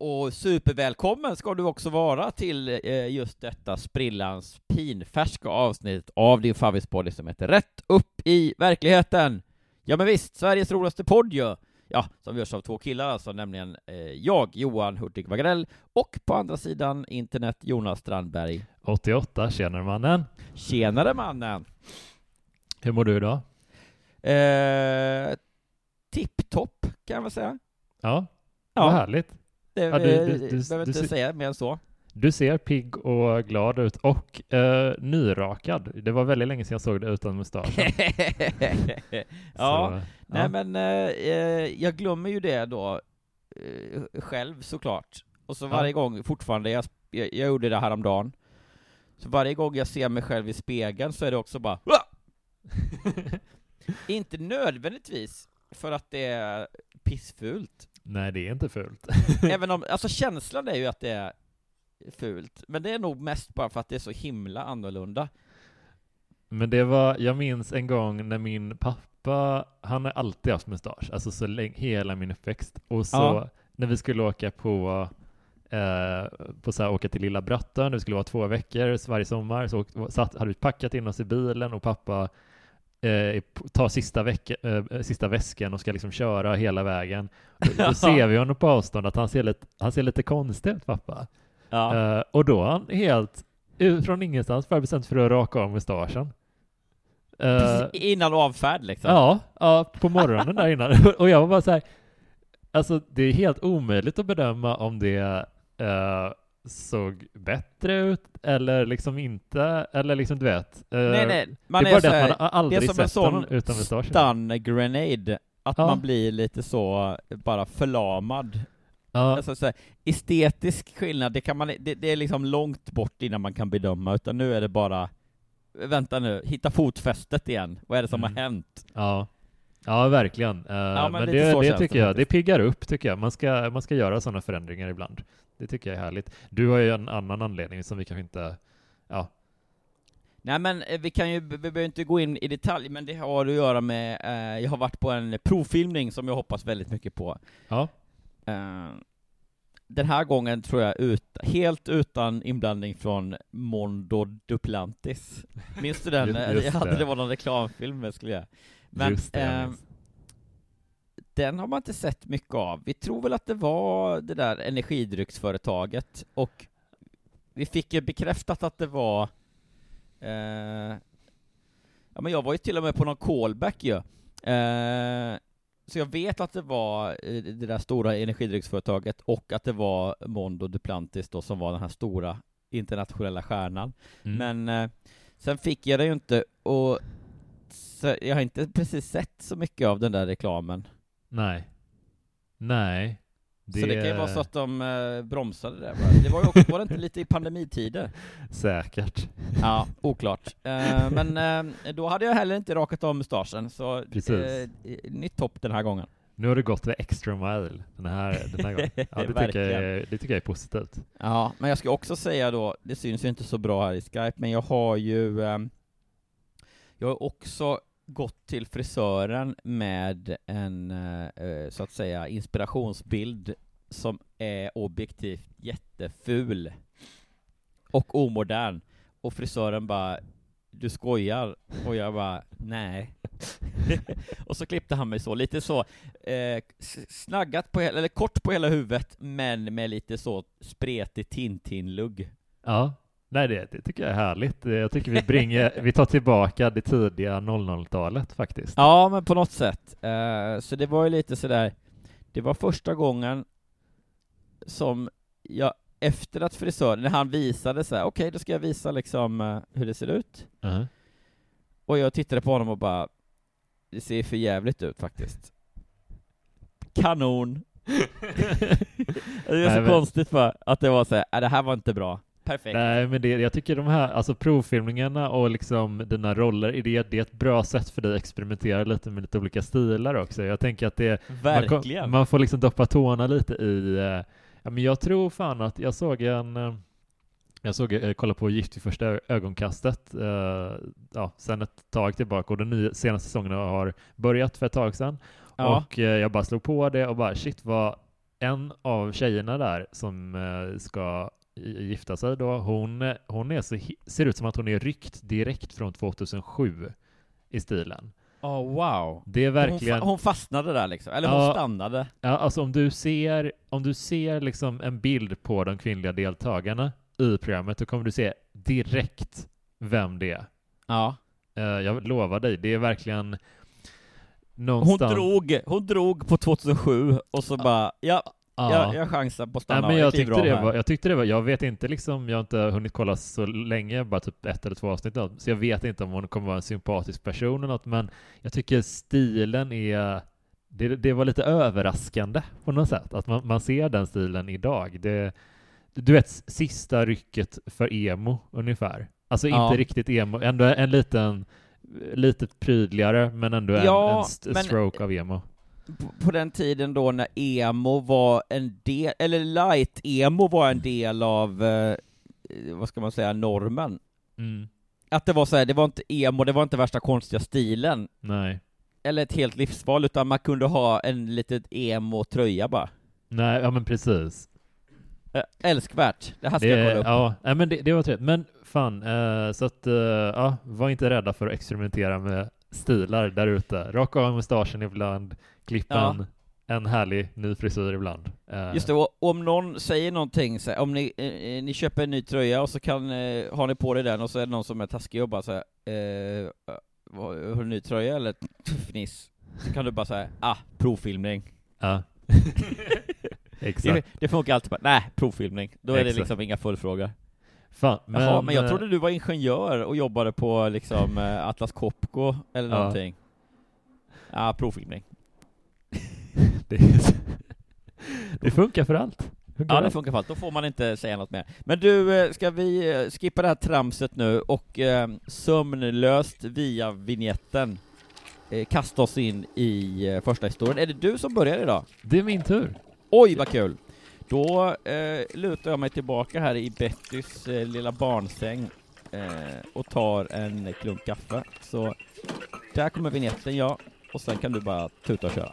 Och supervälkommen ska du också vara till eh, just detta sprillans pinfärska avsnitt av din favvispodd som heter Rätt upp i verkligheten. Ja men visst, Sveriges roligaste podd ju. Ja, som görs av två killar alltså, nämligen eh, jag, Johan Hurtig Wagrell, och på andra sidan internet Jonas Strandberg. 88, tjenare mannen. Tjenare mannen! Hur mår du idag? Eh, Tipptopp kan väl säga. Ja, Ja. vad härligt. Det Ja, du- du- du- behöver inte ser- säga mer än så. Du ser pigg och glad ut och eh, nyrakad. Det var väldigt länge sedan jag såg dig utan mustaschen. ja, Så, nej ja. men eh, eh, jag glömmer ju det då eh, själv såklart. Och så Ja. varje gång fortfarande, jag, jag, jag gjorde det häromdagen, så varje gång jag ser mig själv i spegeln så är det också bara! Inte nödvändigtvis för att det är pissfult. Nej, det är inte fult. Även om, alltså känslan är ju att det är fult, men det är nog mest bara för att det är så himla annorlunda. Men det var, jag minns en gång när min pappa, han har alltid haft mustasch, alltså så länge, hela min uppväxt. Och så Ja. när vi skulle åka på, eh, på så här, åka till Lilla Brattön, det skulle vara två veckor varje sommar, så åkte- satt, hade vi packat in oss i bilen och pappa eh, tar sista, vecka, eh, sista väskan och ska liksom köra hela vägen. Då, då ser vi honom på avstånd att han ser lite, han ser lite konstig ut, pappa. Ja. Eh, och då har han helt från ingenstans bara bestämt för att raka av mustaschen. Eh, Precis innan avfärd liksom. ja, ja, på morgonen där innan. och jag var bara så här, alltså det är helt omöjligt att bedöma om det eh, såg bättre ut eller liksom inte, eller liksom du vet. eh, Nej, nej, man det är är bara så det här, att man aldrig det är sett sån utan stun grenade, att Ja. man blir lite så, bara förlamad. Ja, Alltså så här, estetisk skillnad, det kan man det, det är liksom långt bort innan man kan bedöma, utan nu är det bara Vänta nu, hitta fotfästet igen. Vad är det som Mm. har hänt? ja. Ja, verkligen. Eh, men men lite det, det känns det tycker jag, det piggar upp tycker jag. Man ska, man ska göra sådana förändringar ibland. Det tycker jag är härligt. Du har ju en annan anledning som vi kanske inte, ja, Nej men eh, vi kan ju, vi behöver inte gå in i detalj, men det har att göra med, eh, jag har varit på en provfilmning som jag hoppas väldigt mycket på. ja. Eh, den här gången tror jag ut, helt utan inblandning från Mondo Duplantis. Minns du den? Just- just jag hade det. det var någon reklamfilm jag skulle göra. Men Just det, eh. Den har man inte sett mycket av. Vi tror väl att det var det där energidrycksföretaget, och vi fick ju bekräftat att det var eh, Ja men jag var ju till och med på någon callback ju. Eh, så jag vet att det var eh, det där stora energidrycksföretaget och att det var Mondo Duplantis då som var den här stora internationella stjärnan. Mm. Men eh, sen fick jag det ju inte och jag har inte precis sett så mycket av den där reklamen. Nej. Nej. Så det kan ju vara så att de eh, bromsade det. bara. Det var ju också, var det inte lite i pandemitider? Säkert. Ja, oklart. Eh, men eh, då hade jag heller inte rakat av mustaschen, så eh, nytt topp den här gången. Nu har du gått the extra mile den här, den här gången. Ja, det, tycker jag det tycker jag är positivt. Ja, men jag ska också säga då, det syns ju inte så bra här i Skype, men jag har ju ehm, Jag har också gått till frisören med en, eh, eh, så att säga, inspirationsbild som är objektivt jätteful och omodern. Och frisören bara du skojar? Och jag bara, nej. och så klippte han mig så, lite så, eh, snaggat på hela, eller kort på hela huvudet, men med lite så spretig Tintin-lugg. Ja, nej det, det tycker jag är härligt. Jag tycker vi bringar, vi tar tillbaka det tidiga 00-talet faktiskt. Ja, men på något sätt. Eh, så det var ju lite sådär, det var första gången som jag, efter att frisören, när han visade så här, okej, då ska jag visa liksom eh, hur det ser ut. Mhm. Och jag tittade på honom och bara, det ser för jävligt ut faktiskt. Kanon! det är Nej, så men- konstigt för att det var så här, "Äh, det här var inte bra. Perfekt. Nej, men det, jag tycker de här, alltså provfilmningarna och liksom dina roller, i det, det är ett bra sätt för dig att experimentera lite med lite olika stilar också. Jag tänker att det, man, Verkligen. man får liksom doppa tårna lite i, eh, ja men jag tror fan att jag såg en, eh, jag såg, eh, kolla på Gift vid första ögonkastet, eh, ja, sen ett tag tillbaka och den nya, senaste säsongen har börjat för ett tag sedan. Ja. Och eh, jag bara slog på det och bara shit vad en av tjejerna där som eh, ska i- gifta sig då, hon, hon är så, ser ut som att hon är ryckt direkt från 2007 i stilen. Oh, wow. Det är verkligen... Hon, fa- hon fastnade där liksom, eller hon Ja. stannade. Ja, alltså om du ser, om du ser liksom en bild på de kvinnliga deltagarna i programmet, då kommer du se direkt vem det är. Ja. Eh, jag lovar dig, det är verkligen Hon någonstans... drog, hon drog på 2007 och så bara, ja, Ja. jag, jag chansar på att stanna Nej, men jag tyckte, det var, jag tyckte det var, jag vet inte liksom, jag har inte hunnit kolla så länge, bara typ ett eller två avsnitt, av, så jag vet inte om hon kommer vara en sympatisk person eller något, men jag tycker stilen är, det, det var lite överraskande på något sätt, att man, man ser den stilen idag. Det, du vet, sista rycket för emo ungefär. Alltså Ja. inte riktigt emo, ändå en liten, lite prydligare, men ändå en, Ja, en st- men- stroke av emo. På- den tiden då när emo var en del, eller light-emo var en del av, eh, vad ska man säga, normen. Mm. Att det var så här, det var inte emo, det var inte värsta konstiga stilen, Nej. eller ett helt livsval, utan man kunde ha en litet emo-tröja bara. Nej, ja men precis. Eh, Älskvärt, det här ska Det, jag kolla upp. ja, nej, men det, det var trevligt. Men fan, eh, så att, eh, ja, var inte rädda för att experimentera med stilar där ute. Raka av mustaschen ibland, klippa Ja. en, en härlig ny frisyr ibland. Eh, Just det, och om någon säger någonting, så här, om ni, eh, ni köper en ny tröja och så kan, eh, har ni på dig den och så är det någon som är taskig och bara så här, eh, vad- har du en ny tröja eller fniss? Så kan du bara säga, ah, provfilmning. Ja. Det, Exakt. det funkar alltid bara, nej, provfilmning. Då är det Exakt. liksom inga följdfrågor. Fan, Men, Jaha, men jag eh, trodde du var ingenjör och jobbade på liksom eh, Atlas Copco eller Ja. någonting. Ja, provfilmning. det, det funkar för allt. Funkar Ja, det funkar för allt. Då får man inte säga något mer. Men du, eh, ska vi eh, skippa det här tramset nu och eh, sömnlöst via vignetten eh, kasta oss in i eh, första historien. Är det du som börjar idag? det är min tur. Oj, vad kul! Då eh, lutar jag mig tillbaka här i Bettys eh, lilla barnsäng eh, och tar en klunk kaffe. Så där kommer vignetten, ja. Och sen kan du bara tuta och köra.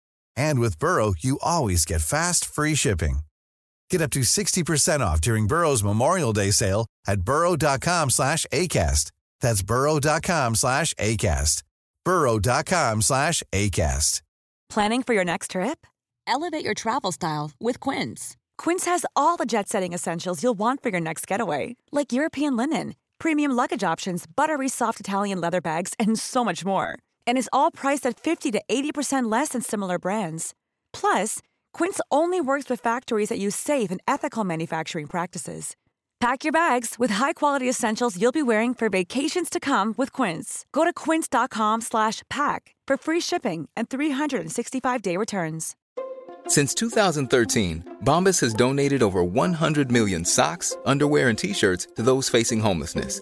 And with Burrow, you always get fast, free shipping. Get up to 60% off during Burrow's Memorial Day sale at burrow.com slash ACAST. That's burrow.com slash ACAST. burrow.com slash ACAST. Planning for your next trip? Elevate your travel style with Quince. Quince has all the jet setting essentials you'll want for your next getaway, like European linen, premium luggage options, buttery soft Italian leather bags, and so much more. And is all priced at 50 to 80% less than similar brands. Plus, Quince only works with factories that use safe and ethical manufacturing practices. Pack your bags with high-quality essentials you'll be wearing for vacations to come with Quince. Go to quince.com/pack for free shipping and 365-day returns. Since 2013, Bombas has donated over 100 million socks, underwear, and t-shirts to those facing homelessness.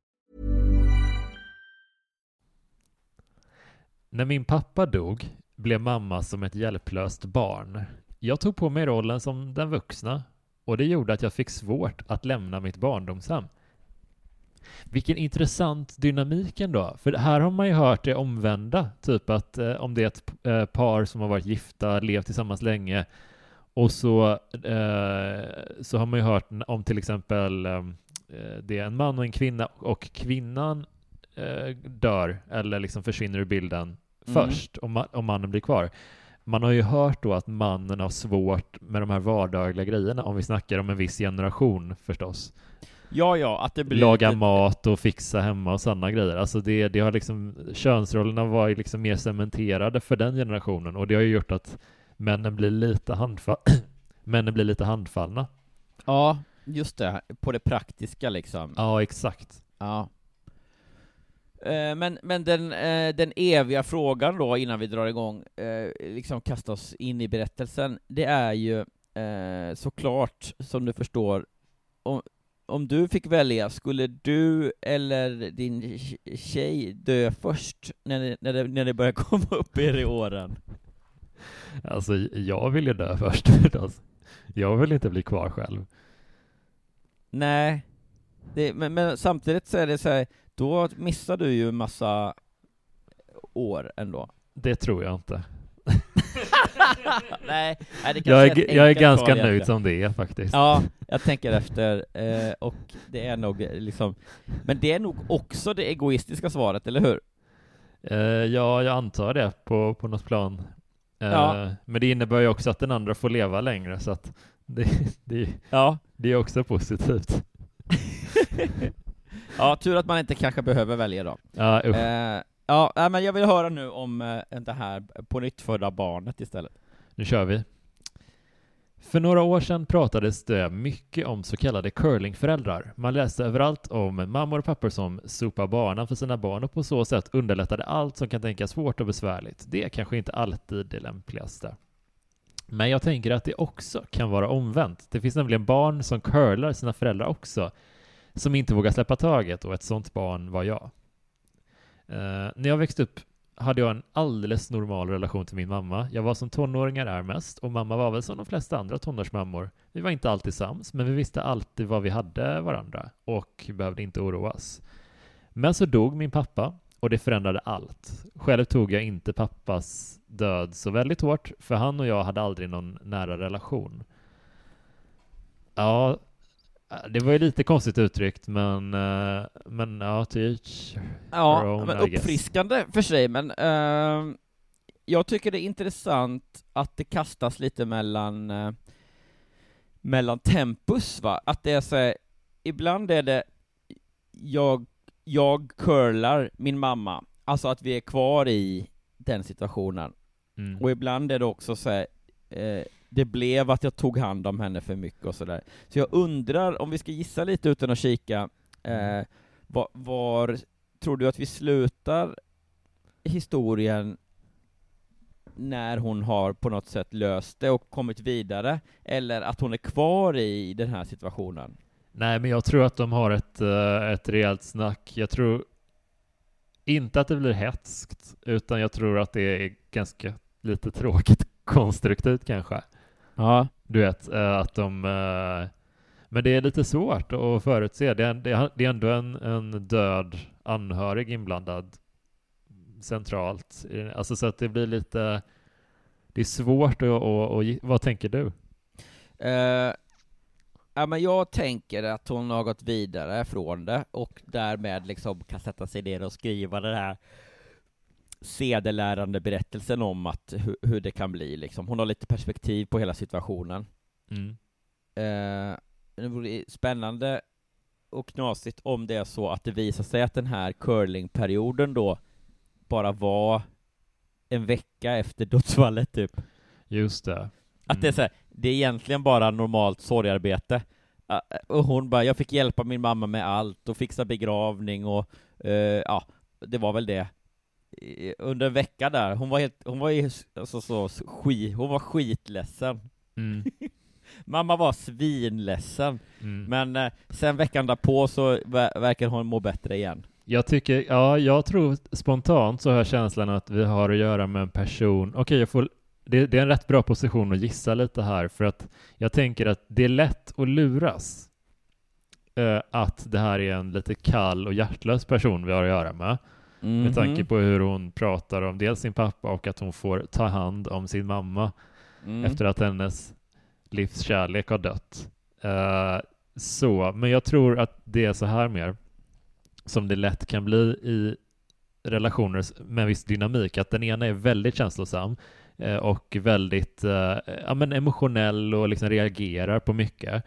När min pappa dog blev mamma som ett hjälplöst barn. Jag tog på mig rollen som den vuxna och det gjorde att jag fick svårt att lämna mitt barndomshem. Vilken intressant dynamik ändå, för här har man ju hört det omvända, typ att eh, om det är ett eh, par som har varit gifta, levt tillsammans länge och så, eh, så har man ju hört om till exempel eh, det är en man och en kvinna och kvinnan eh, dör eller liksom försvinner ur bilden Mm. först och, ma- och mannen blir kvar. Man har ju hört då att mannen har svårt med de här vardagliga grejerna om vi snackar om en viss generation förstås. Ja, ja, att det blir Laga lite- mat och fixa hemma och sådana grejer. Alltså det, det har liksom, könsrollerna var ju liksom mer cementerade för den generationen och det har ju gjort att männen blir lite handfall männen blir lite handfallna. Ja, just det, på det praktiska liksom. Ja, exakt. Ja. Eh, Men, men den, eh, den eviga frågan då, innan vi drar igång, eh, liksom kasta oss in i berättelsen, det är ju såklart, som du förstår, om, om du fick välja, skulle du eller din tj- tjej dö först när det, när det, när det börjar komma upp er i åren? Alltså jag vill ju dö först förstås. Jag vill inte bli kvar själv. Nej, det, men, men samtidigt så är det så här, då missar du ju massa år ändå. Det tror jag inte. nej, nej, Jag är, jag är ganska nöjd egentligen. som det är faktiskt. Ja, jag tänker efter, eh, och det är nog eh, liksom, men det är nog också det egoistiska svaret, eller hur? Eh, ja, jag antar det på, på något plan. Eh, Ja. Men det innebär ju också att den andra får leva längre, så att det, det, Ja. det är också positivt. Ja, tur att man inte kanske behöver välja då. Ja, usch. Eh, ja, nej, men jag vill höra nu om eh, det här på nytt barnet istället. Nu kör vi. För några år sedan pratades det mycket om så kallade curlingföräldrar. Man läste överallt om mammor och pappor som sopar banan för sina barn och på så sätt underlättade allt som kan tänkas svårt och besvärligt. Det är kanske inte alltid det lämpligaste. Men jag tänker att det också kan vara omvänt. Det finns nämligen barn som curlar sina föräldrar också, som inte vågar släppa taget och ett sånt barn var jag. Eh, när jag växte upp hade jag en alldeles normal relation till min mamma. Jag var som tonåringar är mest och mamma var väl som de flesta andra tonårsmammor. Vi var inte alltid sams, men vi visste alltid vad vi hade varandra och behövde inte oroas. Men så dog min pappa och det förändrade allt. Själv tog jag inte pappas död så väldigt hårt, för han och jag hade aldrig någon nära relation. Ja, det var ju lite konstigt uttryckt, men, eh, men ja, to each Ja, men uppfriskande för sig, men ehm, jag tycker det är intressant att det kastas lite mellan eh, mellan tempus, va? Att det är så här, ibland är det jag, jag curlar min mamma, alltså att vi är kvar i den situationen. Mm. Och ibland är det också så här, eh, det blev att jag tog hand om henne för mycket och sådär. Så jag undrar, om vi ska gissa lite utan att kika, eh, var, var tror du att vi slutar historien när hon har på något sätt löst det och kommit vidare, eller att hon är kvar i den här situationen? Nej, men jag tror att de har ett, eh, ett rejält snack. Jag tror inte att det blir hetskt, utan jag tror att det är ganska lite tråkigt konstruktivt kanske. Ja. Du vet, eh, att de... Eh, men det är lite svårt att förutse. Det är, det är, ändå en, en död anhörig inblandad centralt. Alltså så att det blir lite... Det är svårt att... Och, och, vad tänker du? Uh, ja, men jag tänker att hon har gått vidare från det, och därmed liksom kan sätta sig ner och skriva det här sedelärande berättelsen om att hu- hur det kan bli liksom. Hon har lite perspektiv på hela situationen. Mm. Eh, det vore spännande och knasigt om det är så att det visar sig att den här curlingperioden då bara var en vecka efter dödsfallet typ. Just det. Att det är så här, det är egentligen bara normalt sorgarbete. Ah, Och hon bara, jag fick hjälpa min mamma med allt och fixa begravning och eh, ja, det var väl det. Under en vecka där, hon var helt, hon var ju alltså, så skit, hon var skitledsen. Mm. Mamma var svinledsen, Mm. men eh, sen veckan därpå så ver- verkar hon må bättre igen. Jag tycker, ja, jag tror spontant så har jag känslan att vi har att göra med en person. Okej, jag får, det, det är en rätt bra position att gissa lite här, för att jag tänker att det är lätt att luras. Eh, att det här är en lite kall och hjärtlös person vi har att göra med. Med tanke Mhm. på hur hon pratar om dels sin pappa och att hon får ta hand om sin mamma Mm. efter att hennes livskärlek har dött. Eh, så, men jag tror att det är så här mer som det lätt kan bli i relationer med viss dynamik, att den ena är väldigt känslosam eh, och väldigt eh, ja, men emotionell och liksom reagerar på mycket.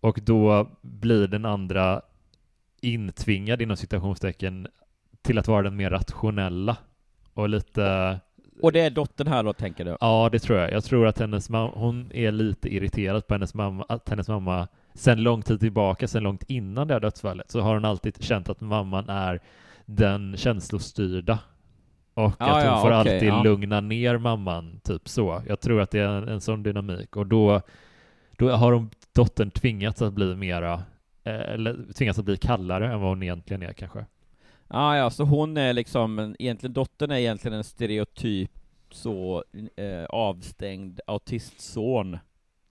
Och då blir den andra intvingad inom citationstecken till att vara den mer rationella och lite Och det är dottern här då, tänker du? Ja, det tror jag. Jag tror att hennes mamma, hon är lite irriterad på hennes mamma, att hennes mamma sen lång tid tillbaka, sen långt innan det här dödsfallet, så har hon alltid känt att mamman är den känslostyrda. Och Ja, att hon ja, får okej, alltid ja. lugna ner mamman, typ så. Jag tror att det är en, en sån dynamik. Och då, då har hon, dottern tvingats att bli mera, eh, eller tvingats att bli kallare än vad hon egentligen är kanske. Ah, ja, så hon är liksom, en, egentligen, dottern är egentligen en stereotyp så eh, avstängd autistson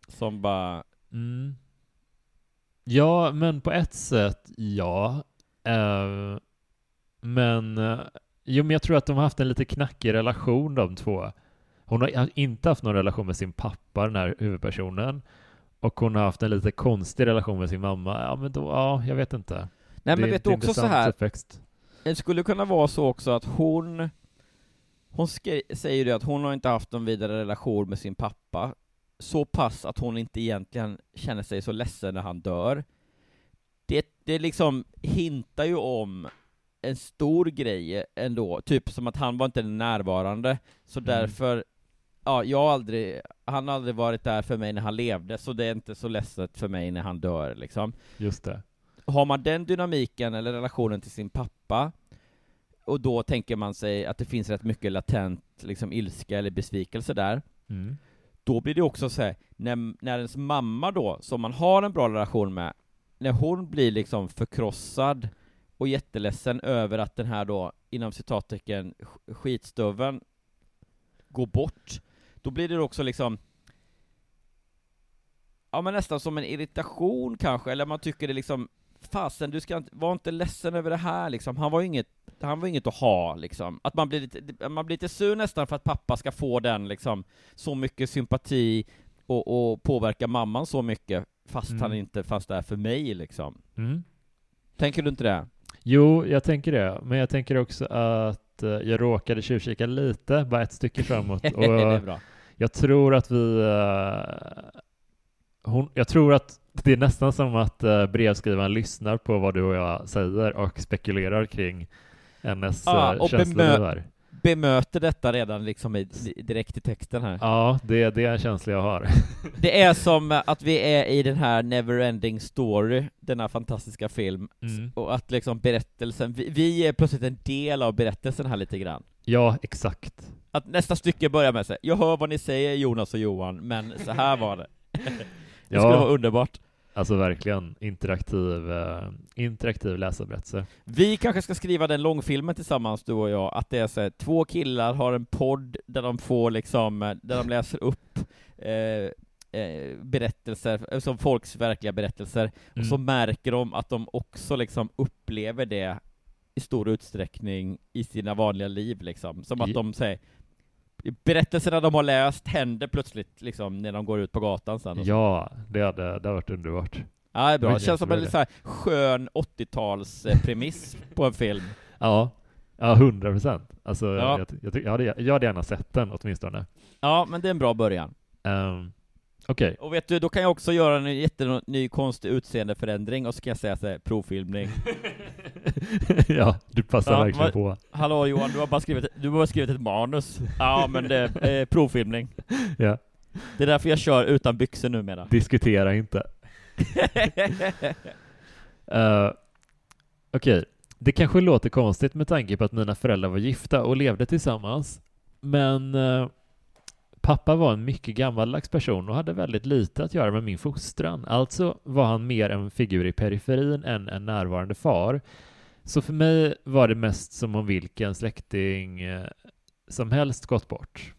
som bara, Mm. Ja, men på ett sätt ja. Eh, men, eh, jo, men jag tror att de har haft en lite knackig relation de två. Hon har inte haft någon relation med sin pappa, den här huvudpersonen. Och hon har haft en lite konstig relation med sin mamma. Ja, men då, ja, jag vet inte. nej men Det är vet du också så här, Uppväxt. Det skulle kunna vara så också att hon, hon säger ju att hon har inte haft någon vidare relation med sin pappa, så pass att hon inte egentligen känner sig så ledsen när han dör. Det, det liksom hintar ju om en stor grej ändå, typ som att han var inte närvarande, så Mm. därför, ja, jag har aldrig, han har aldrig varit där för mig när han levde, så det är inte så ledset för mig när han dör liksom. Just det. Har man den dynamiken eller relationen till sin pappa, och då tänker man sig att det finns rätt mycket latent liksom ilska eller besvikelse där, Mm. då blir det också så här, när, när ens mamma då, som man har en bra relation med, när hon blir liksom förkrossad och jätteledsen över att den här då, inom citattecken, sk- skitstöven går bort, då blir det också liksom Ja men nästan som en irritation kanske, eller man tycker det liksom fasen du ska inte, var inte ledsen över det här liksom, han var ju inget, han var inget att ha liksom. Att man blir lite, man blir lite sur nästan för att pappa ska få den liksom, så mycket sympati och, och påverka mamman så mycket, fast Mm. han inte fanns där för mig liksom. Mm. Tänker du inte det? Jo, jag tänker det. Men jag tänker också att eh, jag råkade tjuvkika lite, bara ett stycke framåt. Och jag tror att vi... eh, hon, jag tror att det är nästan som att uh, brevskrivaren lyssnar på vad du och jag säger och spekulerar kring hennes Ja, uh, och känslor. Bemöter detta redan liksom i, direkt i texten här. Ja, det, det är en känsla jag har. Det är som att vi är i den här Neverending Story, denna fantastiska film, Mm. och att liksom berättelsen, vi, vi är plötsligt en del av berättelsen här lite grann. Ja, exakt. Att nästa stycke börjar med sig, jag hör vad ni säger Jonas och Johan, men så här var det. Det skulle vara underbart. Alltså verkligen interaktiv, eh, interaktiv läsarberättelse. Vi kanske ska skriva den långfilmen tillsammans, du och jag, att det är så här, två killar har en podd där de får liksom, eh, där de läser upp eh, eh, berättelser, eh, som folks verkliga berättelser, och Mm. så märker de att de också liksom upplever det i stor utsträckning i sina vanliga liv liksom, som att Ja. de säger Berättelserna de har läst händer plötsligt liksom när de går ut på gatan sen. Ja, det hade, det hade varit underbart. Ja, det är bra. Det känns som en så här skön 80-talspremiss på en film. Ja, ja 100 procent. Alltså, Ja. jag, jag, jag, hade, jag hade gärna sett den åtminstone. Ja, men det är en bra början. Um, Okej, Och vet du, då kan jag också göra en jätteny konstig utseendeförändring och så kan jag säga så här, provfilmning. ja, du passar Ja, verkligen vad- på. Hallå Johan, du har bara skrivit, du har bara skrivit ett manus. Ja, men det är eh, provfilmning. Ja. Det är därför jag kör utan byxor numera. Diskutera inte. Uh, Okej, det kanske låter konstigt med tanke på att mina föräldrar var gifta och levde tillsammans. Men eh, pappa var en mycket gammaldags person och hade väldigt lite att göra med min fostran. Alltså var han mer en figur i periferin än en närvarande far. Så för mig var det mest som om vilken släkting eh, som helst gått bort.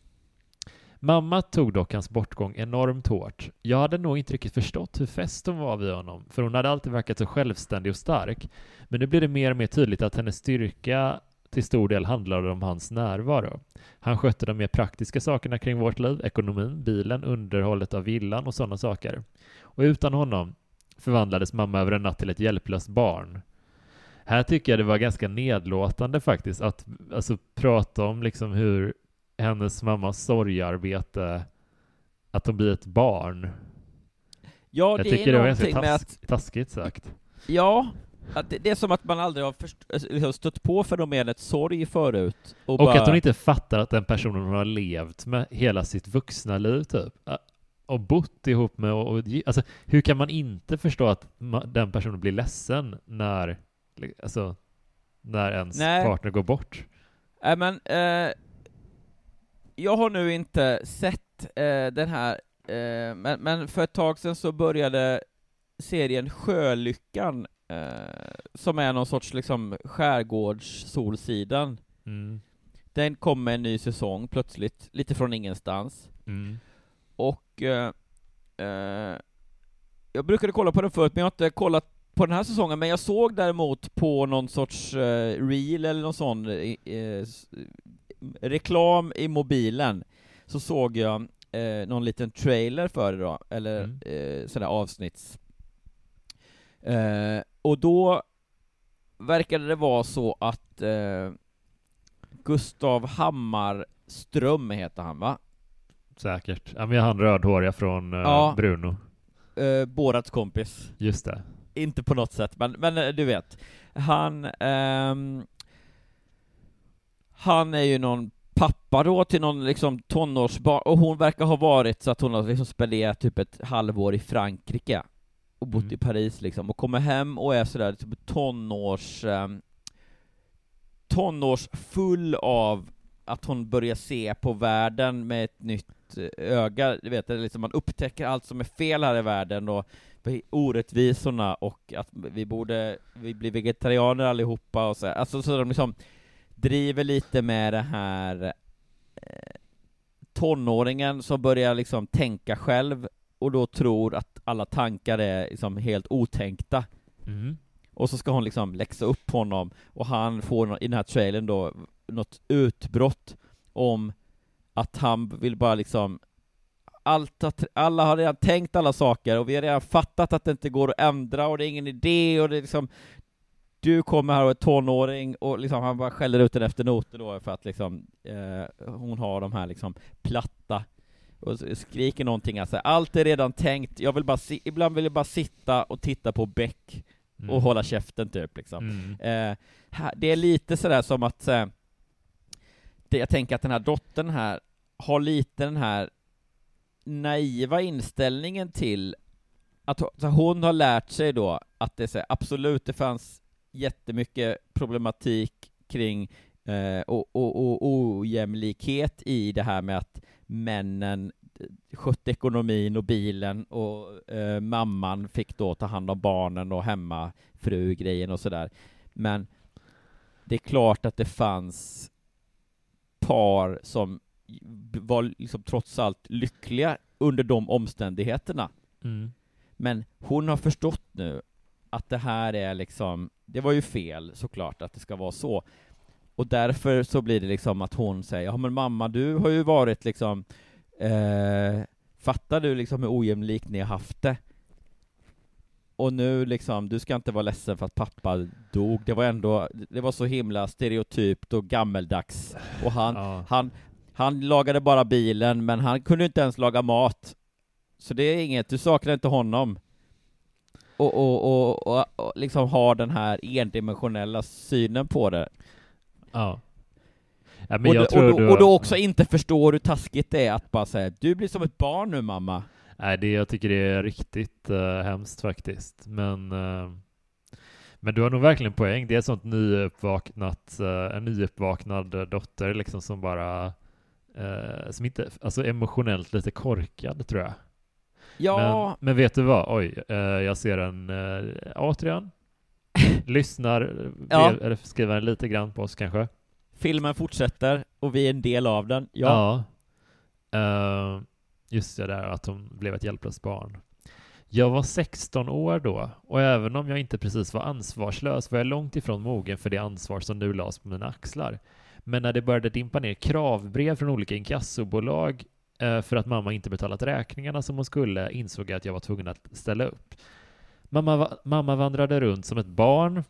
Mamma tog dock hans bortgång enormt hårt. Jag hade nog inte riktigt förstått hur fäst hon var vid honom, för hon hade alltid verkat så självständig och stark. Men nu blir det mer och mer tydligt att hennes styrka till stor del handlade om hans närvaro. Han skötte de mer praktiska sakerna kring vårt liv, ekonomin, bilen, underhållet av villan och sådana saker. Och utan honom förvandlades mamma över en natt till ett hjälplöst barn. Här tycker jag det var ganska nedlåtande faktiskt, att alltså, prata om liksom hur hennes mammas sorgarbete, att hon blir ett barn. Ja, jag det tycker är det var ganska med task, taskigt sagt. Ja, att det, det är som att man aldrig har först, liksom stött på fenomenet sorg förut. Och, Och bara, att hon inte fattar att den personen hon har levt med hela sitt vuxna liv typ, och bott ihop med och, och alltså hur kan man inte förstå att ma- den personen blir ledsen när, alltså, när ens Nej. partner går bort? Nej men, eh, jag har nu inte sett eh, den här, eh, men, men för ett tag sedan så började serien Sjölyckan, eh, som är någon sorts liksom skärgårds-Solsidan. Mm. Den kom med en ny säsong plötsligt, lite från ingenstans. Mm. Och eh, eh, jag brukade kolla på den förut, men jag har inte kollat på den här säsongen, men jag såg däremot på någon sorts eh, reel eller någon sån eh, eh, s- reklam i mobilen, så såg jag eh, någon liten trailer för det då, eller Mm. eh, sådär avsnitts. Eh, och då verkade det vara så att eh, Gustav Hammarström heter han va? Säkert. Ja, men han rödhåriga från eh, Ja. Bruno. Eh, Borats kompis. Just det. Inte på något sätt, men, men eh, du vet. Han, ehm, han är ju någon pappa då till någon liksom tonårsbarn, och hon verkar ha varit så att hon har liksom spenderat typ ett halvår i Frankrike och bott Mm. i Paris liksom, och kommer hem och är sådär typ tonårs, ehm, tonårs full av att hon börjar se på världen med ett nytt eh, öga, du vet, liksom man upptäcker allt som är fel här i världen och orättvisorna och att vi borde, vi blir vegetarianer allihopa och så, alltså så de liksom driver lite med det här eh, tonåringen som börjar liksom tänka själv och då tror att alla tankar är liksom helt otänkta. Mm. Och så ska hon liksom läxa upp honom, och han får i den här trailern då något utbrott om att han vill bara liksom allt har, alla har redan tänkt alla saker och vi har redan fattat att det inte går att ändra och det är ingen idé och det är liksom du kommer här och är tonåring och liksom han bara skäller ut den efter noter då för att liksom eh, hon har de här liksom platta och skriker någonting alltså, allt är redan tänkt, jag vill bara si- ibland vill jag bara sitta och titta på Beck och Mm. hålla käften typ liksom. Mm. Eh, här, det är lite sådär som att eh, det, jag tänker att den här dottern här har lite den här naiva inställningen till att hon har lärt sig då att det är här, absolut, det fanns jättemycket problematik kring eh, och, och, och ojämlikhet i det här med att männen skötte ekonomin och bilen och eh, mamman fick då ta hand om barnen och hemmafru-grejen och sådär. Men det är klart att det fanns par som var liksom trots allt lyckliga under de omständigheterna. Mm. Men hon har förstått nu att det här är liksom, det var ju fel såklart att det ska vara så. Och därför så blir det liksom att hon säger, ja men mamma du har ju varit liksom, eh, fattar du liksom hur ojämlikt ni har haft det? Och nu liksom, du ska inte vara ledsen för att pappa dog, det var ändå, det var så himla stereotypt och gammeldags. Och han, Ja. han, han lagade bara bilen, men han kunde inte ens laga mat. Så det är inget, du saknar inte honom. Och, och, och, och, och liksom har den här endimensionella synen på det. Ja. ja och, då- och, då, du... och då också inte förstår hur taskigt det är att bara säga du blir som ett barn nu mamma. Nej, det, jag tycker det är riktigt uh, hemskt faktiskt. Men, eh, men du har nog verkligen poäng. Det är ett sånt nyuppvaknat, uh, en nyuppvaknad dotter liksom som bara, eh, som inte, alltså emotionellt lite korkad tror jag. Ja, Men, men vet du vad? Oj, jag ser en, uh, Adrian, lyssnar, Ja. eller skriver lite grann på oss kanske. filmen fortsätter och vi är en del av den. Ja. Ja. Eh, just det där att hon blev ett hjälplöst barn. Jag var 16 år då och även om jag inte precis var ansvarslös var jag långt ifrån mogen för det ansvar som nu lades på mina axlar. Men när det började dimpa ner kravbrev från olika inkassobolag eh, för att mamma inte betalat räkningarna som hon skulle insåg jag att jag var tvungen att ställa upp. Mamma, mamma vandrade runt som ett barn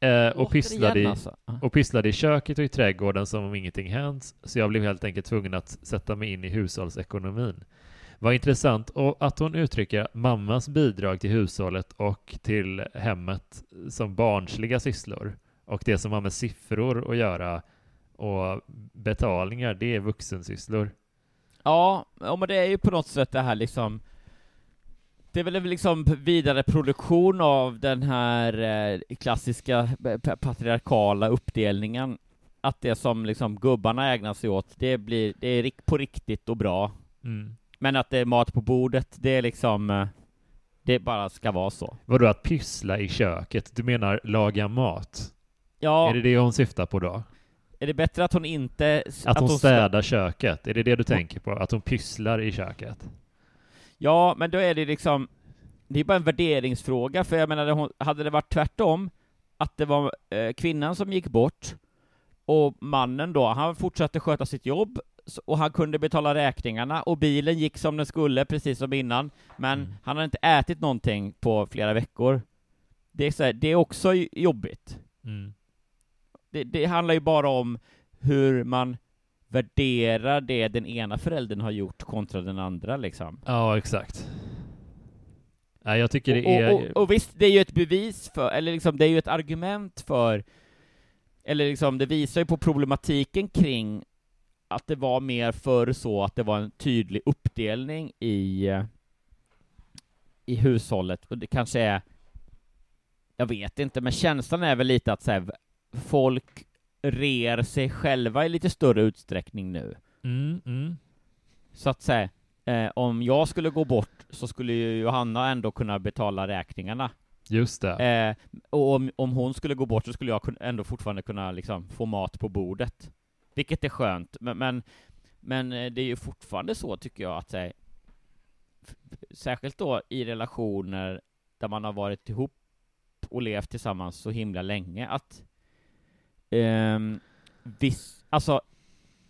eh, och, pysslade i, alltså. och pysslade i köket och i trädgården som om ingenting hänt, så jag blev helt enkelt tvungen att sätta mig in i hushållsekonomin. Vad intressant och att hon uttrycker mammas bidrag till hushållet och till hemmet som barnsliga sysslor och det som har med siffror att göra och betalningar, det är vuxensysslor. Ja, ja, men det är ju på något sätt det här liksom det är väl liksom vidare produktion av den här eh, klassiska pa- patriarkala uppdelningen att det som liksom gubbarna ägnar sig åt, det blir, det är på riktigt och bra. Mm. Men att det är mat på bordet, det är liksom, eh, det bara ska vara så. Vadå att pyssla i köket? Du menar laga mat? Ja, Är det det hon syftar på då? är det bättre att hon inte... Att hon slä- städar köket? Är det det du tänker på? Att hon pysslar i köket? Ja, men då är det liksom, det är bara en värderingsfråga, för jag menar, hade det varit tvärtom, att det var eh, kvinnan som gick bort, och mannen då, han fortsatte sköta sitt jobb, och han kunde betala räkningarna, och bilen gick som den skulle, precis som innan, men Mm. han hade inte ätit någonting på flera veckor. Det är, så här, det är också jobbigt. Mm. Det, det handlar ju bara om hur man värderar det den ena föräldern har gjort kontra den andra liksom. Ja, exakt. Nej, jag tycker det är... och, och, och visst, det är ju ett bevis för, eller liksom, det är ju ett argument för, eller liksom, det visar ju på problematiken kring att det var mer förr så att det var en tydlig uppdelning i, i hushållet, och det kanske är, jag vet inte, men känslan är väl lite att så här, folk rer sig själva i lite större utsträckning nu. Mm, mm. Så att säga, eh, om jag skulle gå bort så skulle ju Johanna ändå kunna betala räkningarna. Just det. Eh, och om, om hon skulle gå bort så skulle jag ändå fortfarande kunna liksom få mat på bordet. Vilket är skönt, men, men, men eh, det är ju fortfarande så tycker jag att f- särskilt då i relationer där man har varit ihop och levt tillsammans så himla länge att ehm, viss, alltså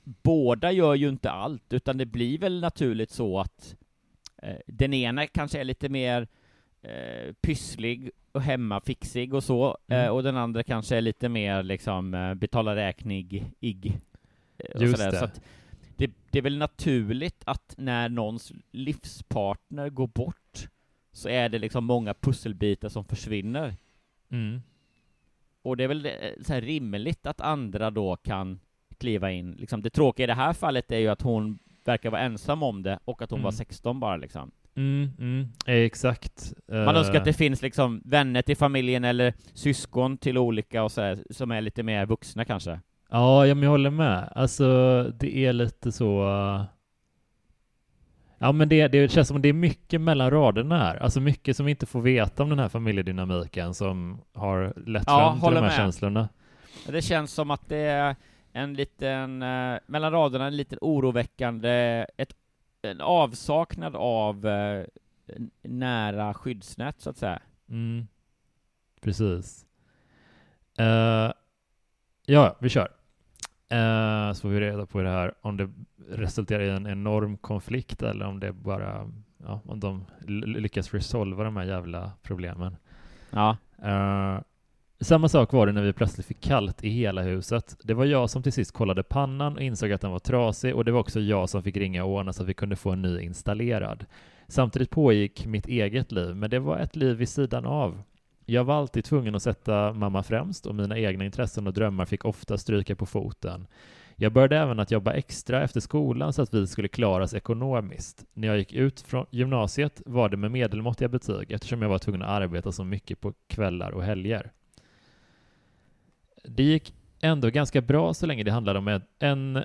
båda gör ju inte allt, utan det blir väl naturligt så att eh, den ena kanske är lite mer eh, pysslig och hemmafixig och så, Mm. eh, och den andra kanske är lite mer liksom eh, betala räknig-ig. eh, Just sådär. det. Så att det, det är väl naturligt att när någons livspartner går bort så är det liksom många pusselbitar som försvinner. Mm. Och det är väl eh, så här rimligt att andra då kan kliva in. Liksom det tråkiga i det här fallet är ju att hon verkar vara ensam om det och att hon Mm. var 16 bara liksom. Mm, mm, exakt. Man Eh, önskar att det finns liksom vänner till familjen eller syskon till olika och så här, som är lite mer vuxna kanske. Ja, ja, men jag håller med. Alltså, det är lite så... Ja, men det, det känns som att det är mycket mellan raderna här. Alltså mycket som vi inte får veta om den här familjedynamiken som har lett Ja, fram till de här med. känslorna. Det känns som att det är en liten, eh, mellan raderna, en liten oroväckande, ett, en avsaknad av eh, nära skyddsnät så att säga. Mm. Precis. Eh, ja, vi kör. Eh, så får vi reda på det här om det resulterar i en enorm konflikt eller om det bara, ja, om de lyckas resolva de här jävla problemen. Ja. Eh, samma sak var det när vi plötsligt fick kallt i hela huset. Det var jag som till sist kollade pannan och insåg att den var trasig och det var också jag som fick ringa och ordna så att vi kunde få en ny installerad. Samtidigt pågick mitt eget liv, men det var ett liv vid sidan av. Jag var alltid tvungen att sätta mamma främst och mina egna intressen och drömmar fick ofta stryka på foten. Jag började även att jobba extra efter skolan så att vi skulle klara oss ekonomiskt. När jag gick ut från gymnasiet var det med medelmåttiga betyg eftersom jag var tvungen att arbeta så mycket på kvällar och helger. Det gick ändå ganska bra så länge det handlade om en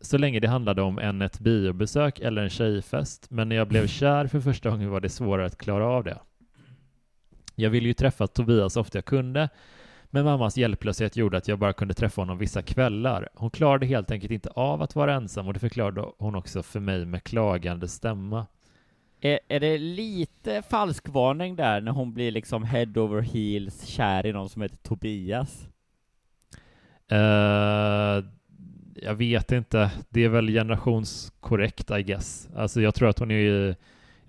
så länge det handlade om en ett biobesök eller en tjejfest, men när jag blev kär för första gången var det svårare att klara av det. Jag ville ju träffa Tobias så ofta jag kunde, men mammas hjälplöshet gjorde att jag bara kunde träffa honom vissa kvällar. Hon klarade helt enkelt inte av att vara ensam och det förklarade hon också för mig med klagande stämma. Är, är det lite falskvarning där när hon blir liksom head over heels kär i någon som heter Tobias? Eh, jag vet inte. Det är väl generationskorrekt, I guess. Alltså jag tror att hon är ju,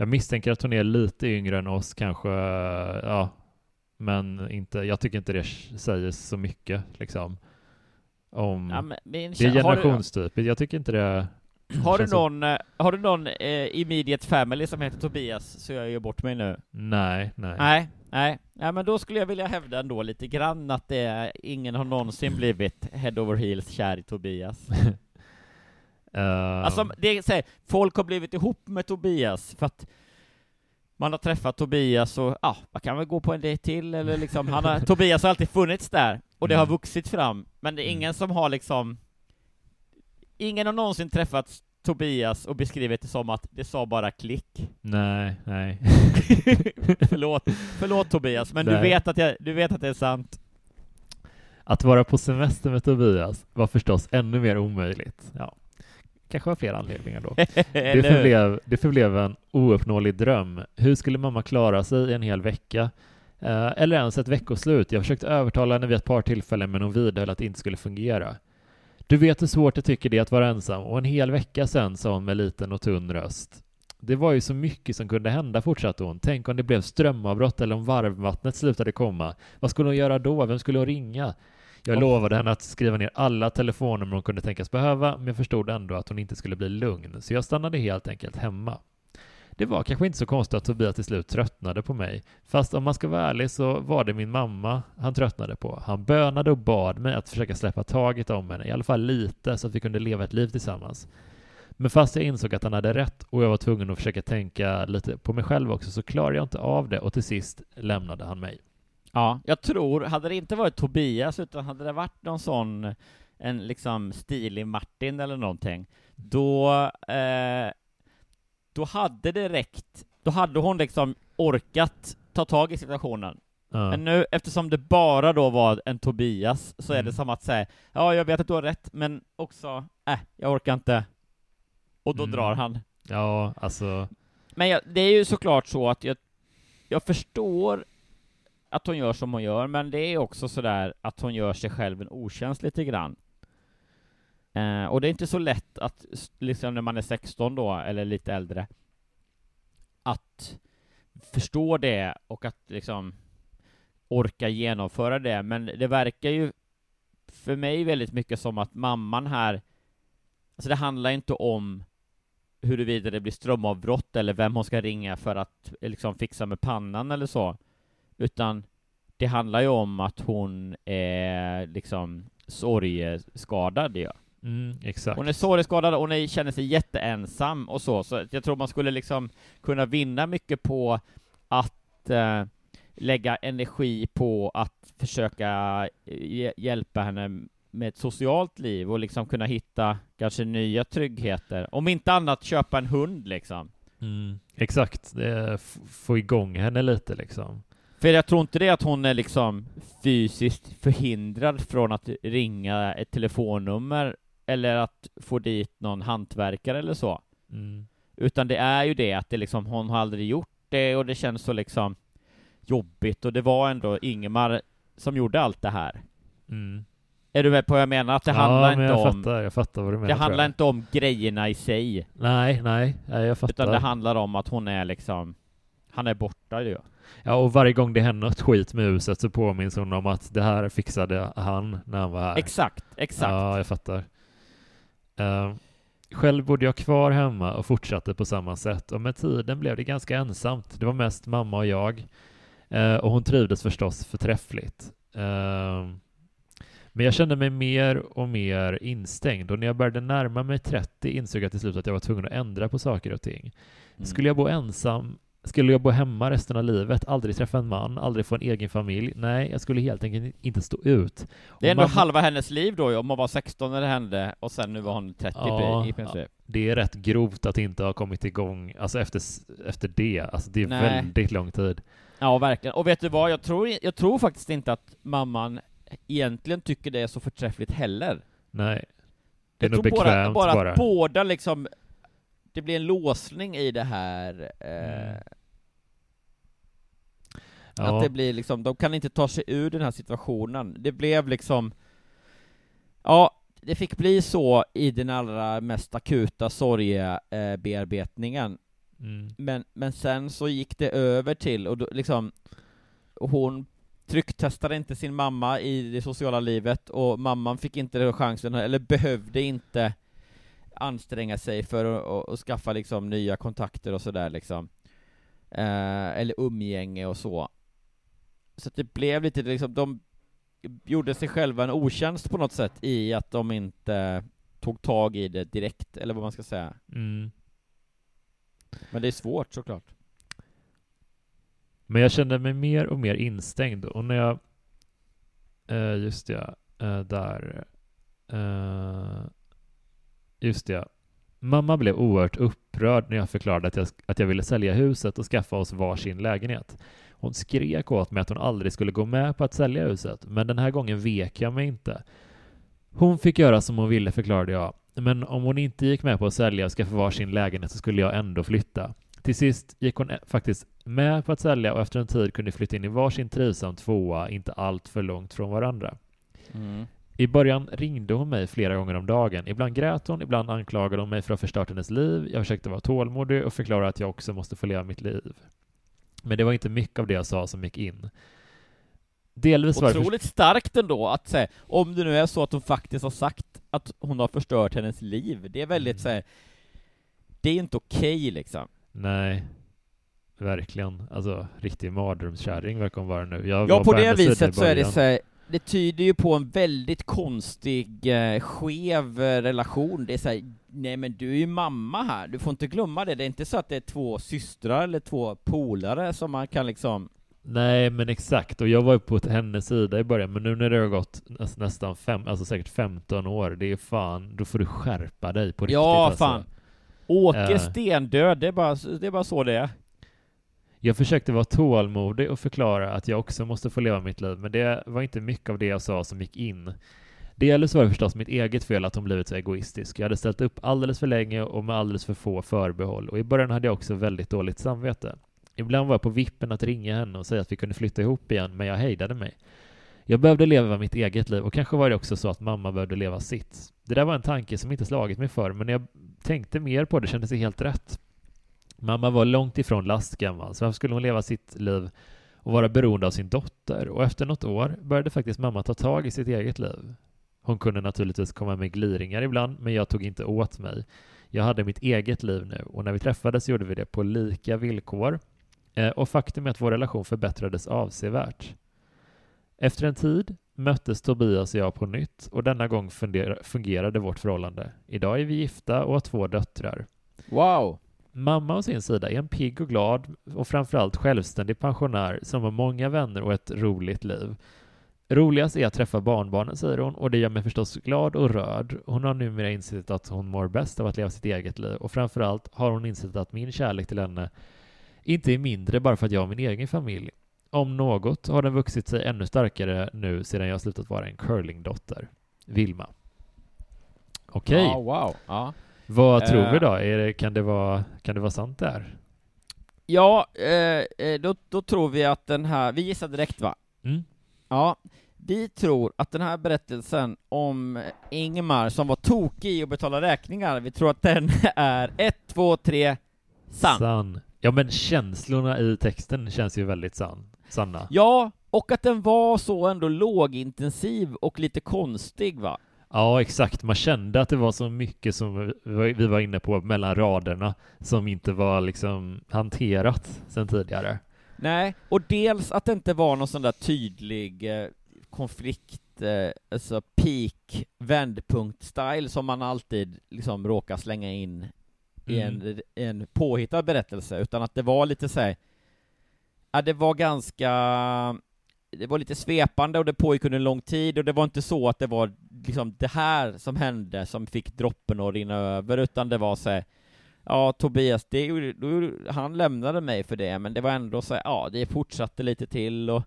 jag misstänker att hon är lite yngre än oss kanske, ja, men inte, jag tycker inte det säger så mycket liksom. Om, Ja, men, det är generationstypiskt. Jag tycker inte det Har du någon, eh, har du någon eh, immediate family som heter Tobias så jag gör bort mig nu? Nej, nej. Nej, nej. Ja, men då skulle jag vilja hävda ändå lite grann att det är, ingen har någonsin blivit head over heels kär i Tobias. Eh, Alltså, det är så här, folk har blivit ihop med Tobias för att man har träffat Tobias och, ja, man kan väl gå på en dejt till eller liksom, han har, Tobias har alltid funnits där och det har Mm. vuxit fram, men det är ingen som har liksom Ingen har någonsin träffat Tobias och beskrivit det som att det sa bara klick. nej, nej. förlåt, förlåt Tobias, men du vet, att jag, du vet att det är sant. Att vara på semester med Tobias var förstås ännu mer omöjligt. Ja, kanske var flera anledningar då. Det förblev, det förblev en ouppnåelig dröm. Hur skulle mamma klara sig i en hel vecka? Eh, eller ens ett veckoslut. Jag försökte övertala henne vid ett par tillfällen men hon vidhöll att det inte skulle fungera. Du vet hur svårt jag tycker det är att vara ensam och en hel vecka sen sa hon med liten och tunn röst. Det var ju så mycket som kunde hända, fortsatte hon. Tänk om det blev strömavbrott eller om varmvattnet slutade komma. Vad skulle hon göra då? Vem skulle hon ringa? Jag lovade henne att skriva ner alla telefonnummer hon kunde tänkas behöva, men jag förstod ändå att hon inte skulle bli lugn, så jag stannade helt enkelt hemma. Det var kanske inte så konstigt att Tobias till slut tröttnade på mig, fast om man ska vara ärlig så var det min mamma han tröttnade på. Han bönade och bad mig att försöka släppa taget om henne, i alla fall lite, så att vi kunde leva ett liv tillsammans. Men fast jag insåg att han hade rätt och jag var tvungen att försöka tänka lite på mig själv också, så klarade jag inte av det och till sist lämnade han mig. Ja, jag tror, hade det inte varit Tobias, utan hade det varit någon sån, en liksom stilig Martin eller någonting, då, eh, då hade det räckt, då hade hon liksom orkat ta tag i situationen. Ja. Men nu, eftersom det bara då var en Tobias, så är Mm. det som att säga, ja, jag vet att du har rätt, men också, äh, jag orkar inte. Och då Mm. drar han. Ja, alltså... Men jag, det är ju såklart så att jag, jag förstår att hon gör som hon gör, men det är också sådär att hon gör sig själv en otjänst lite grann. Eh, och det är inte så lätt att, liksom när man är 16 då, eller lite äldre, att förstå det och att liksom orka genomföra det, men det verkar ju för mig väldigt mycket som att mamman här, alltså det handlar inte om huruvida det blir strömavbrott eller vem hon ska ringa för att eh, liksom fixa med pannan eller så, utan det handlar ju om att hon är liksom sorgeskadad ju. Mm, exakt. Hon är sorgeskadad och hon är, känner sig jätteensam och så, så jag tror man skulle liksom kunna vinna mycket på att eh, lägga energi på att försöka eh, hj- hjälpa henne med ett socialt liv och liksom kunna hitta kanske nya tryggheter. Om inte annat köpa en hund liksom. Mm, exakt, få igång henne lite liksom. För jag tror inte det att hon är liksom fysiskt förhindrad från att ringa ett telefonnummer eller att få dit någon hantverkare eller så. Mm. Utan det är ju det att det liksom, hon har aldrig gjort det och det känns så liksom jobbigt och det var ändå Ingemar som gjorde allt det här. Mm. Är du med på vad jag menar? Att det ja, handlar inte jag om... fattar, jag fattar vad du menar. det handlar jag. inte om grejerna i sig, Nej, nej, nej, jag fattar. utan det handlar om att hon är liksom, han är borta ju. Ja, och varje gång det händer något skit med huset så påminns hon om att det här fixade han när han var här. Exakt, exakt. Ja, jag fattar. Eh, själv bodde jag kvar hemma och fortsatte på samma sätt och med tiden blev det ganska ensamt. Det var mest mamma och jag. Eh, och hon trivdes förstås förträffligt. Eh, men jag kände mig mer och mer instängd och när jag började närma mig 30 insåg jag till slut att jag var tvungen att ändra på saker och ting. Mm. Skulle jag bo ensam skulle jag bo hemma resten av livet, aldrig träffa en man, aldrig få en egen familj? Nej, jag skulle helt enkelt inte stå ut. Det är ändå mamma- halva hennes liv då om hon var 16 när det hände, och sen nu var hon 30 Ja, i princip. Det är rätt grovt att inte ha kommit igång, alltså efter, efter det. Alltså det är Nej. väldigt lång tid. Ja, verkligen. Och vet du vad? Jag tror, jag tror faktiskt inte att mamman egentligen tycker det är så förträffligt heller. Nej. Det är jag nog bekvämt bara, bara. att båda liksom, det blir en låsning i det här, eh, Mm. att Ja. det blir liksom, de kan inte ta sig ur den här situationen. Det blev liksom, ja, det fick bli så i den allra mest akuta sorgebearbetningen. Mm. Men, men sen så gick det över till, och då, liksom, hon trycktestade inte sin mamma i det sociala livet, och mamman fick inte den chansen, eller behövde inte anstränga sig för att, att skaffa liksom nya kontakter och sådär liksom. Eh, eller umgänge och så. Så att det blev lite liksom, de gjorde sig själva en otjänst på något sätt i att de inte tog tag i det direkt, eller vad man ska säga. Mm. Men det är svårt såklart. Men jag kände mig mer och mer instängd och när jag, eh, just det, eh, där, eh, just det, mamma blev oerhört upprörd när jag förklarade att jag, att jag ville sälja huset och skaffa oss varsin lägenhet. Hon skrek åt mig att hon aldrig skulle gå med på att sälja huset, men den här gången vek jag mig inte. Hon fick göra som hon ville, förklarade jag, men om hon inte gick med på att sälja och skaffa varsin lägenhet så skulle jag ändå flytta. Till sist gick hon eh, faktiskt med på att sälja och efter en tid kunde flytta in i varsin trivsam tvåa, inte allt för långt från varandra. Mm. I början ringde hon mig flera gånger om dagen. Ibland grät hon, ibland anklagade hon mig för att ha förstört hennes liv. Jag försökte vara tålmodig och förklara att jag också måste få leva mitt liv. Men det var inte mycket av det jag sa som gick in. Delvis var Otroligt starkt ändå att säga, om det nu är så att hon faktiskt har sagt att hon har förstört hennes liv, det är väldigt Mm. så här, det är inte okej liksom. Nej, verkligen. Alltså, riktig mardrömskärring verkar hon vara nu. Jag Ja, var på det viset så är det så här, det tyder ju på en väldigt konstig, eh, skev eh, relation. Det är så här, nej men du är ju mamma här, du får inte glömma det. Det är inte så att det är två systrar eller två polare som man kan liksom Nej, men exakt. Och jag var ju på hennes sida i början, men nu när det har gått näs- nästan fem, alltså säkert 15 år, det är fan, då får du skärpa dig på riktigt Ja, alltså. fan. Åke Eh. stendöd, det är, bara, det är bara så det är. Jag försökte vara tålmodig och förklara att jag också måste få leva mitt liv, men det var inte mycket av det jag sa som gick in. Delvis var det förstås mitt eget fel att hon blivit så egoistisk. Jag hade ställt upp alldeles för länge och med alldeles för få förbehåll, och i början hade jag också väldigt dåligt samvete. Ibland var jag på vippen att ringa henne och säga att vi kunde flytta ihop igen, men jag hejdade mig. Jag behövde leva mitt eget liv och kanske var det också så att mamma behövde leva sitt. Det där var en tanke som inte slagit mig för, men när jag tänkte mer på det kändes det helt rätt. Mamma var långt ifrån lastgammal, så varför skulle hon leva sitt liv och vara beroende av sin dotter? Och efter något år började faktiskt mamma ta tag i sitt eget liv. Hon kunde naturligtvis komma med gliringar ibland, men jag tog inte åt mig. Jag hade mitt eget liv nu och när vi träffades gjorde vi det på lika villkor. Eh, och faktum är att vår relation förbättrades avsevärt. Efter en tid möttes Tobias och jag på nytt och denna gång fungerade vårt förhållande. Idag är vi gifta och har två döttrar. Wow! Mamma å sin sida är en pigg och glad och framförallt självständig pensionär som har många vänner och ett roligt liv. Roligast är att träffa barnbarnen, säger hon, och det gör mig förstås glad och rörd. Hon har numera insett att hon mår bäst av att leva sitt eget liv och framförallt har hon insett att min kärlek till henne inte är mindre bara för att jag har min egen familj. Om något har den vuxit sig ännu starkare nu sedan jag slutat vara en curlingdotter. Vilma. Okej. Okay. Ja, wow. Ja. Vad tror vi eh. då? Det, kan, det vara, kan det vara sant där? Ja, eh, eh, då, då tror vi att den här, vi gissar direkt va? Mm. Ja, vi tror att den här berättelsen om Ingmar som var tokig i att betala räkningar, vi tror att den är ett, två, tre, sann. Sann. Ja men känslorna i texten känns ju väldigt sann, sanna. Ja, och att den var så ändå lågintensiv och lite konstig va? Ja, exakt. Man kände att det var så mycket som vi var inne på mellan raderna som inte var liksom hanterat sen tidigare. Nej, och dels att det inte var någon sån där tydlig eh, konflikt, eh, alltså peak vändpunkt-style som man alltid liksom råkar slänga in i en, mm. en påhittad berättelse, utan att det var lite så ja det var ganska, det var lite svepande och det pågick under en lång tid och det var inte så att det var liksom det här som hände som fick droppen att rinna över, utan det var så ja, Tobias, det, han lämnade mig för det, men det var ändå så ja, det fortsatte lite till och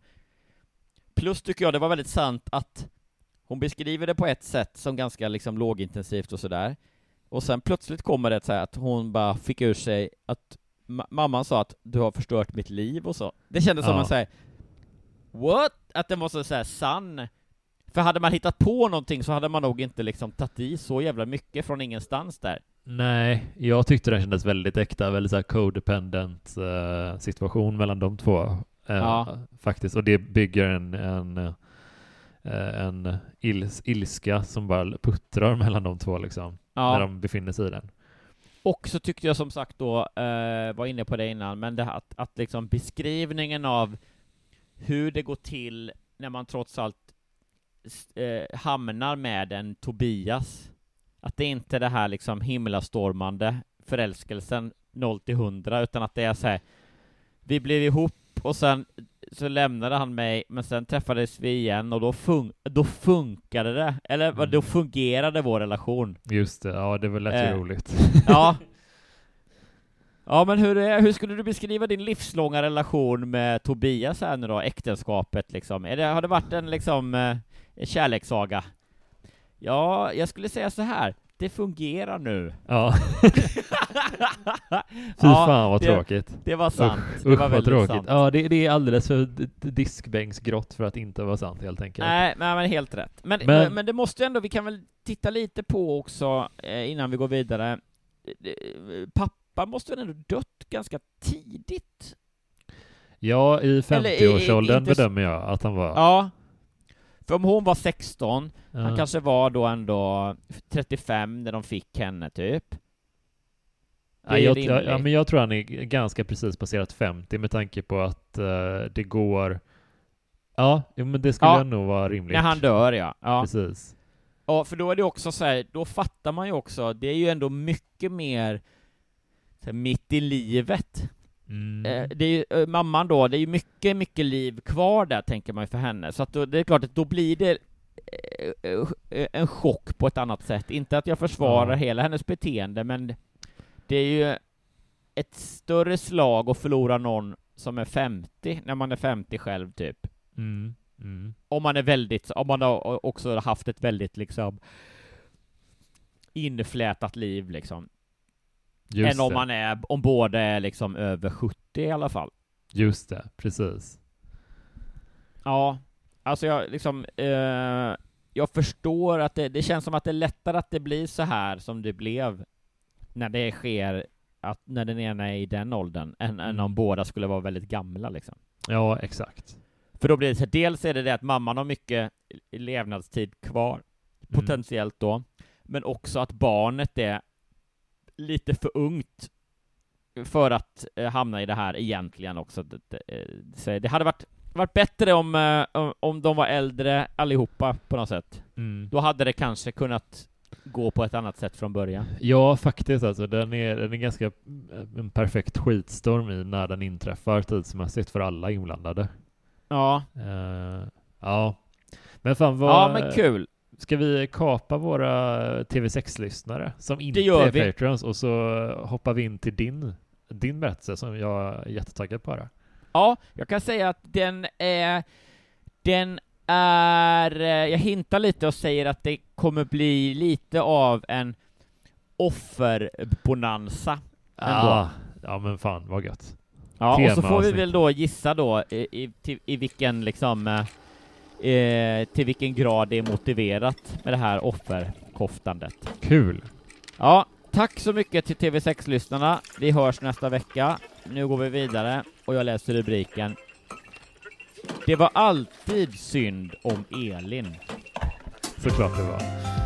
plus tycker jag det var väldigt sant att hon beskriver det på ett sätt som ganska liksom lågintensivt och sådär, och sen plötsligt kommer det så här att hon bara fick ur sig att mamman sa att du har förstört mitt liv och så. Det kändes ja. som en såhär, what? Att den var så, så här sann. För hade man hittat på någonting så hade man nog inte liksom tagit i så jävla mycket från ingenstans där. Nej, jag tyckte det kändes väldigt äkta, väldigt såhär codependent uh, situation mellan de två. Uh, ja. Faktiskt, och det bygger en, en, uh, en ils, ilska som bara puttrar mellan de två liksom ja. när de befinner sig i den. Och så tyckte jag som sagt då, eh, var inne på det innan, men det här, att, att liksom beskrivningen av hur det går till när man trots allt eh, hamnar med en Tobias, att det inte är det här liksom himlastormande förälskelsen 0 till 100, utan att det är så här, vi blev ihop och sen så lämnade han mig, men sen träffades vi igen och då, fun då funkade det, eller mm. då fungerade vår relation. Just det, ja det var lätt eh, roligt. ja. Ja men hur, är, hur skulle du beskriva din livslånga relation med Tobias här nu då, äktenskapet liksom? Det, har det varit en liksom eh, kärlekssaga? Ja, jag skulle säga så här det fungerar nu. Ja. Fy ja, fan vad det, tråkigt. Det var sant. Usch, det var väldigt tråkigt. sant. Ja, det, det, är alldeles för diskbänksgrått för att inte vara sant helt enkelt. Nej, men, men helt rätt. Men, men, men, det måste ändå, vi kan väl titta lite på också, eh, innan vi går vidare. Pappa måste väl ändå dött ganska tidigt? Ja, i 50-årsåldern bedömer jag att han var. Ja, för om hon var 16, ja. han kanske var då ändå 35 när de fick henne, typ. Ja, jag, ja, men jag tror han är ganska precis passerat 50 med tanke på att uh, det går... Ja, men det skulle ja, nog vara rimligt. När han dör, ja. ja. Precis. Ja, för då är det också så här, då fattar man ju också, det är ju ändå mycket mer här, mitt i livet. Mm. Eh, det är ju, eh, mamman då, det är ju mycket, mycket liv kvar där, tänker man ju för henne, så att då, det är klart att då blir det eh, en chock på ett annat sätt. Inte att jag försvarar ja. hela hennes beteende, men det är ju ett större slag att förlora någon som är 50, när man är 50 själv, typ. Mm. Mm. Om man är väldigt, om man har också haft ett väldigt liksom inflätat liv liksom. Just än om det. man är, om båda är liksom över 70 i alla fall. Just det, precis. Ja, alltså jag liksom, eh, jag förstår att det, det känns som att det är lättare att det blir så här som det blev när det sker, att när den ena är i den åldern, än, än om båda skulle vara väldigt gamla liksom. Ja, exakt. För då blir det så, dels är det det att mamman har mycket levnadstid kvar, potentiellt då, men också att barnet är lite för ungt för att eh, hamna i det här egentligen också. Det, det, eh, det hade varit, varit bättre om, eh, om- de var äldre allihopa på något sätt. Mm. Då hade det kanske kunnat gå på ett annat sätt från början. Ja, faktiskt alltså. Den är, den är ganska eh, en perfekt skitstorm i när den inträffar tidsmässigt för alla inblandade. Ja, Eh, ja. Men fan vad... ja men kul. Ska vi kapa våra TV6-lyssnare som inte är vi. patrons och så hoppar vi in till din, din berättelse som jag är jättetaggad på. Här. Ja, jag kan säga att den är, den är, eh, jag hintar lite och säger att det kommer bli lite av en offerbonanza ändå. Ah, ja men fan vad gött. Ja, och så får vi väl då gissa då i, i, i vilken liksom, eh, till vilken grad det är motiverat med det här offerkoftandet. Kul! Ja, tack så mycket till TV6-lyssnarna. Vi hörs nästa vecka. Nu går vi vidare och jag läser rubriken. Det var alltid synd om Elin. Såklart det var.